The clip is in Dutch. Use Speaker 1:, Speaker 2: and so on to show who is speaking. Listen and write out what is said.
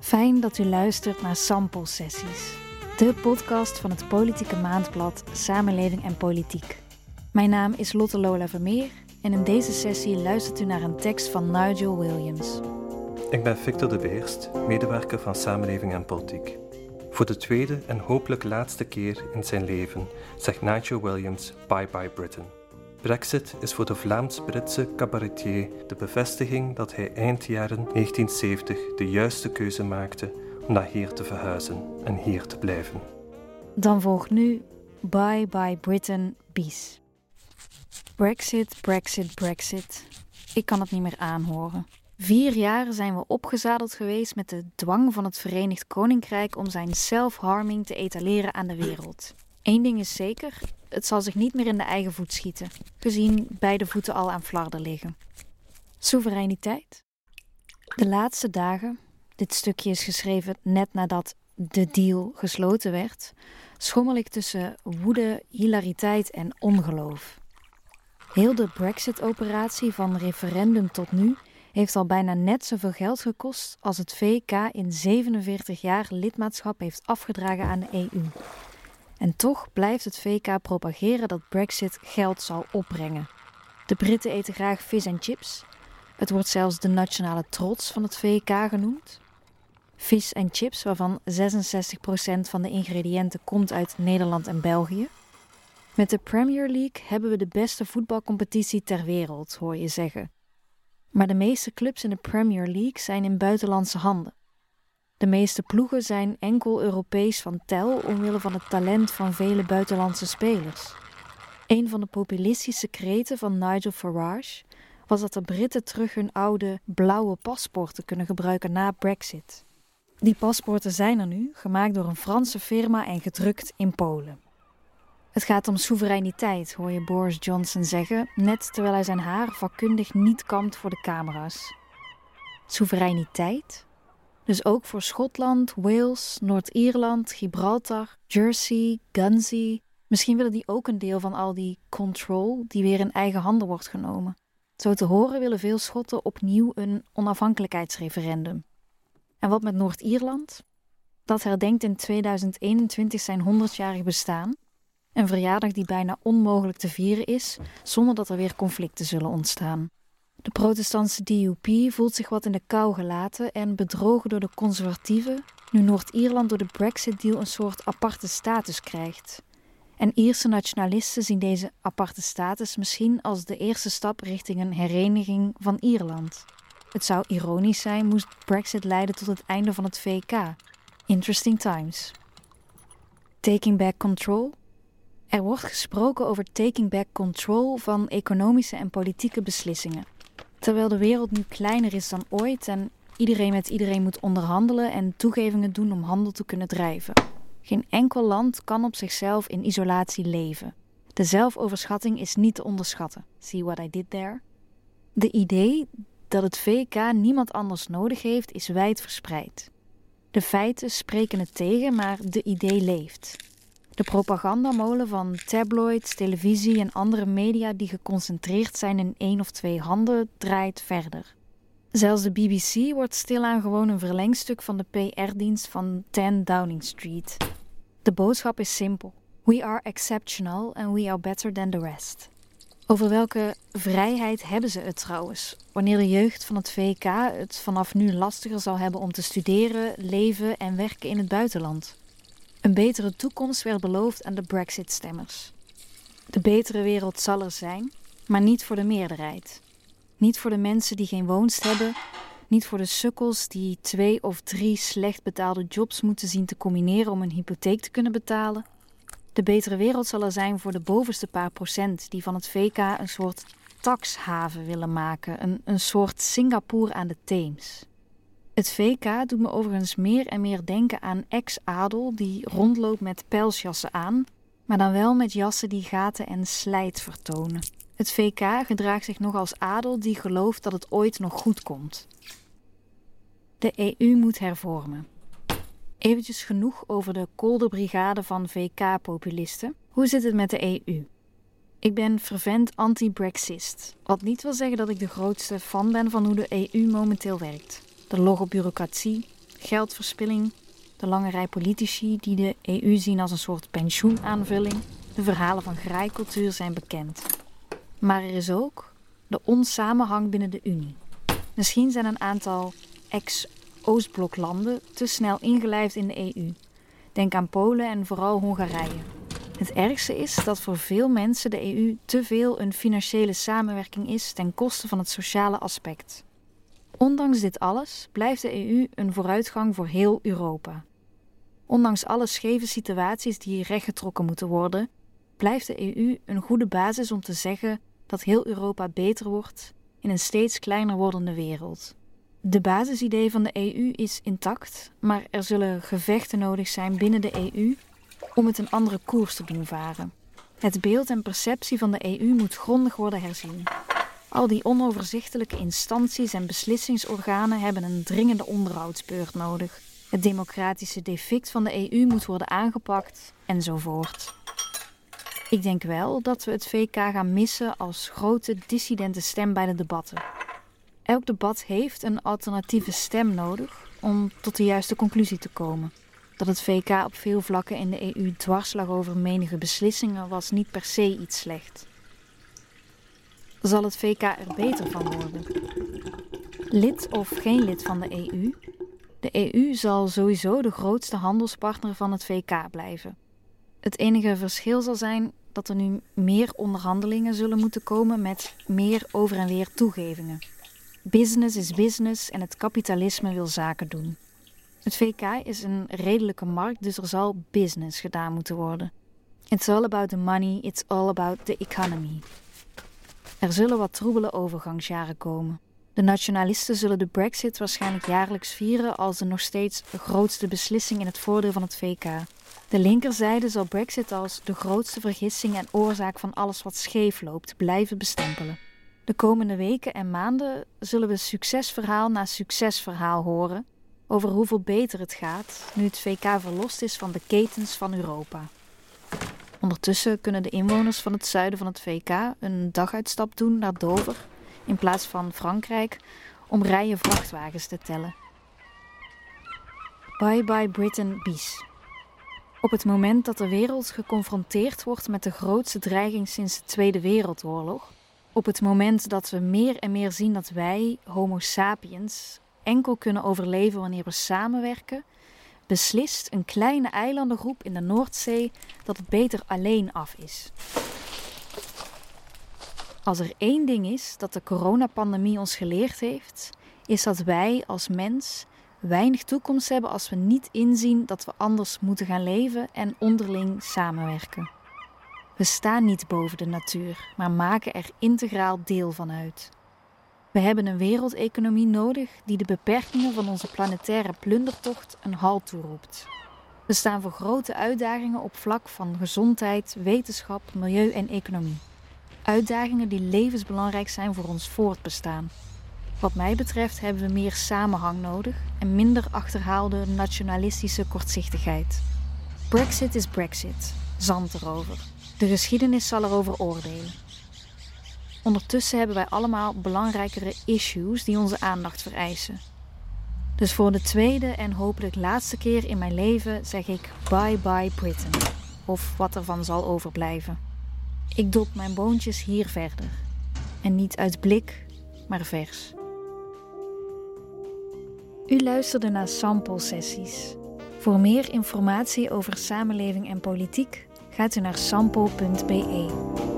Speaker 1: Fijn dat u luistert naar Sample Sessies, de podcast van het politieke maandblad Samenleving en Politiek. Mijn naam is Lotte Lola Vermeer en in deze sessie luistert u naar een tekst van Nigel Williams.
Speaker 2: Ik ben Victor de Beerst, medewerker van Samenleving en Politiek. Voor de tweede en hopelijk laatste keer in zijn leven zegt Nigel Williams Bye Bye Britain. Brexit is voor de Vlaams-Britse cabaretier de bevestiging dat hij eind jaren 1970 de juiste keuze maakte om naar hier te verhuizen en hier te blijven.
Speaker 1: Dan volgt nu Bye Bye Britain Bies. Brexit, Brexit, Brexit. Ik kan het niet meer aanhoren. Vier jaar zijn we opgezadeld geweest met de dwang van het Verenigd Koninkrijk om zijn self-harming te etaleren aan de wereld. Eén ding is zeker: het zal zich niet meer in de eigen voet schieten, gezien beide voeten al aan flarden liggen. Soevereiniteit? De laatste dagen, dit stukje is geschreven net nadat de deal gesloten werd, schommel ik tussen woede, hilariteit en ongeloof. Heel de Brexit-operatie van referendum tot nu heeft al bijna net zoveel geld gekost als het VK in 47 jaar lidmaatschap heeft afgedragen aan de EU. En toch blijft het VK propageren dat Brexit geld zal opbrengen. De Britten eten graag vis en chips. Het wordt zelfs de nationale trots van het VK genoemd. Vis en chips, waarvan 66% van de ingrediënten komt uit Nederland en België. Met de Premier League hebben we de beste voetbalcompetitie ter wereld, hoor je zeggen. Maar de meeste clubs in de Premier League zijn in buitenlandse handen. De meeste ploegen zijn enkel Europees van tel omwille van het talent van vele buitenlandse spelers. Een van de populistische kreten van Nigel Farage was dat de Britten terug hun oude blauwe paspoorten kunnen gebruiken na Brexit. Die paspoorten zijn er nu, gemaakt door een Franse firma en gedrukt in Polen. Het gaat om soevereiniteit, hoor je Boris Johnson zeggen, net terwijl hij zijn haar vakkundig niet kampt voor de camera's. Soevereiniteit? Dus ook voor Schotland, Wales, Noord-Ierland, Gibraltar, Jersey, Guernsey. Misschien willen die ook een deel van al die control die weer in eigen handen wordt genomen. Zo te horen willen veel Schotten opnieuw een onafhankelijkheidsreferendum. En wat met Noord-Ierland? Dat herdenkt in 2021 zijn 100-jarig bestaan. Een verjaardag die bijna onmogelijk te vieren is zonder dat er weer conflicten zullen ontstaan. De protestantse DUP voelt zich wat in de kou gelaten en bedrogen door de conservatieven, nu Noord-Ierland door de Brexit-deal een soort aparte status krijgt. En Ierse nationalisten zien deze aparte status misschien als de eerste stap richting een hereniging van Ierland. Het zou ironisch zijn moest Brexit leiden tot het einde van het VK. Interesting times. Taking back control? Er wordt gesproken over taking back control van economische en politieke beslissingen. Terwijl de wereld nu kleiner is dan ooit en iedereen met iedereen moet onderhandelen en toegevingen doen om handel te kunnen drijven. Geen enkel land kan op zichzelf in isolatie leven. De zelfoverschatting is niet te onderschatten. See what I did there? De idee dat het VK niemand anders nodig heeft, is wijd verspreid. De feiten spreken het tegen, maar de idee leeft. De propagandamolen van tabloids, televisie en andere media die geconcentreerd zijn in één of twee handen draait verder. Zelfs de BBC wordt stilaan gewoon een verlengstuk van de PR-dienst van 10 Downing Street. De boodschap is simpel: We are exceptional and we are better than the rest. Over welke vrijheid hebben ze het trouwens? Wanneer de jeugd van het VK het vanaf nu lastiger zal hebben om te studeren, leven en werken in het buitenland. Een betere toekomst werd beloofd aan de Brexit-stemmers. De betere wereld zal er zijn, maar niet voor de meerderheid. Niet voor de mensen die geen woonst hebben, niet voor de sukkels die twee of drie slecht betaalde jobs moeten zien te combineren om een hypotheek te kunnen betalen. De betere wereld zal er zijn voor de bovenste paar procent die van het VK een soort taxhaven willen maken, een, een soort Singapore aan de Theems. Het VK doet me overigens meer en meer denken aan ex-adel die rondloopt met pelsjassen aan, maar dan wel met jassen die gaten en slijt vertonen. Het VK gedraagt zich nog als adel die gelooft dat het ooit nog goed komt. De EU moet hervormen. Eventjes genoeg over de kolderbrigade van VK-populisten. Hoe zit het met de EU? Ik ben fervent anti-Brexist, wat niet wil zeggen dat ik de grootste fan ben van hoe de EU momenteel werkt. De logge bureaucratie, geldverspilling, de lange rij politici die de EU zien als een soort pensioenaanvulling, de verhalen van graaikultuur zijn bekend. Maar er is ook de onsamenhang binnen de Unie. Misschien zijn een aantal ex-Oostbloklanden te snel ingelijfd in de EU. Denk aan Polen en vooral Hongarije. Het ergste is dat voor veel mensen de EU te veel een financiële samenwerking is ten koste van het sociale aspect. Ondanks dit alles blijft de EU een vooruitgang voor heel Europa. Ondanks alle scheve situaties die rechtgetrokken moeten worden, blijft de EU een goede basis om te zeggen dat heel Europa beter wordt in een steeds kleiner wordende wereld. De basisidee van de EU is intact, maar er zullen gevechten nodig zijn binnen de EU om het een andere koers te doen varen. Het beeld en perceptie van de EU moet grondig worden herzien. Al die onoverzichtelijke instanties en beslissingsorganen hebben een dringende onderhoudsbeurt nodig. Het democratische defect van de EU moet worden aangepakt enzovoort. Ik denk wel dat we het VK gaan missen als grote dissidente stem bij de debatten. Elk debat heeft een alternatieve stem nodig om tot de juiste conclusie te komen. Dat het VK op veel vlakken in de EU dwars lag over menige beslissingen was niet per se iets slecht. Zal het VK er beter van worden? Lid of geen lid van de EU? De EU zal sowieso de grootste handelspartner van het VK blijven. Het enige verschil zal zijn dat er nu meer onderhandelingen zullen moeten komen met meer over en weer toegevingen. Business is business en het kapitalisme wil zaken doen. Het VK is een redelijke markt, dus er zal business gedaan moeten worden. It's all about the money, it's all about the economy. Er zullen wat troebele overgangsjaren komen. De nationalisten zullen de Brexit waarschijnlijk jaarlijks vieren als de nog steeds grootste beslissing in het voordeel van het VK. De linkerzijde zal Brexit als de grootste vergissing en oorzaak van alles wat scheef loopt blijven bestempelen. De komende weken en maanden zullen we succesverhaal na succesverhaal horen over hoeveel beter het gaat nu het VK verlost is van de ketens van Europa. Ondertussen kunnen de inwoners van het zuiden van het VK een daguitstap doen naar Dover in plaats van Frankrijk om rijen vrachtwagens te tellen. Bye bye Britain bis. Op het moment dat de wereld geconfronteerd wordt met de grootste dreiging sinds de Tweede Wereldoorlog, op het moment dat we meer en meer zien dat wij, Homo sapiens, enkel kunnen overleven wanneer we samenwerken, beslist een kleine eilandengroep in de Noordzee dat het beter alleen af is. Als er één ding is dat de coronapandemie ons geleerd heeft, is dat wij als mens weinig toekomst hebben als we niet inzien dat we anders moeten gaan leven en onderling samenwerken. We staan niet boven de natuur, maar maken er integraal deel van uit. We hebben een wereldeconomie nodig die de beperkingen van onze planetaire plundertocht een halt toeroept. We staan voor grote uitdagingen op vlak van gezondheid, wetenschap, milieu en economie. Uitdagingen die levensbelangrijk zijn voor ons voortbestaan. Wat mij betreft hebben we meer samenhang nodig en minder achterhaalde nationalistische kortzichtigheid. Brexit is Brexit, zand erover. De geschiedenis zal erover oordelen. Ondertussen hebben wij allemaal belangrijkere issues die onze aandacht vereisen. Dus voor de tweede en hopelijk laatste keer in mijn leven zeg ik bye bye Britain. Of wat ervan zal overblijven. Ik dop mijn boontjes hier verder. En niet uit blik, maar vers. U luisterde naar sample sessies. Voor meer informatie over samenleving en politiek gaat u naar sample.be.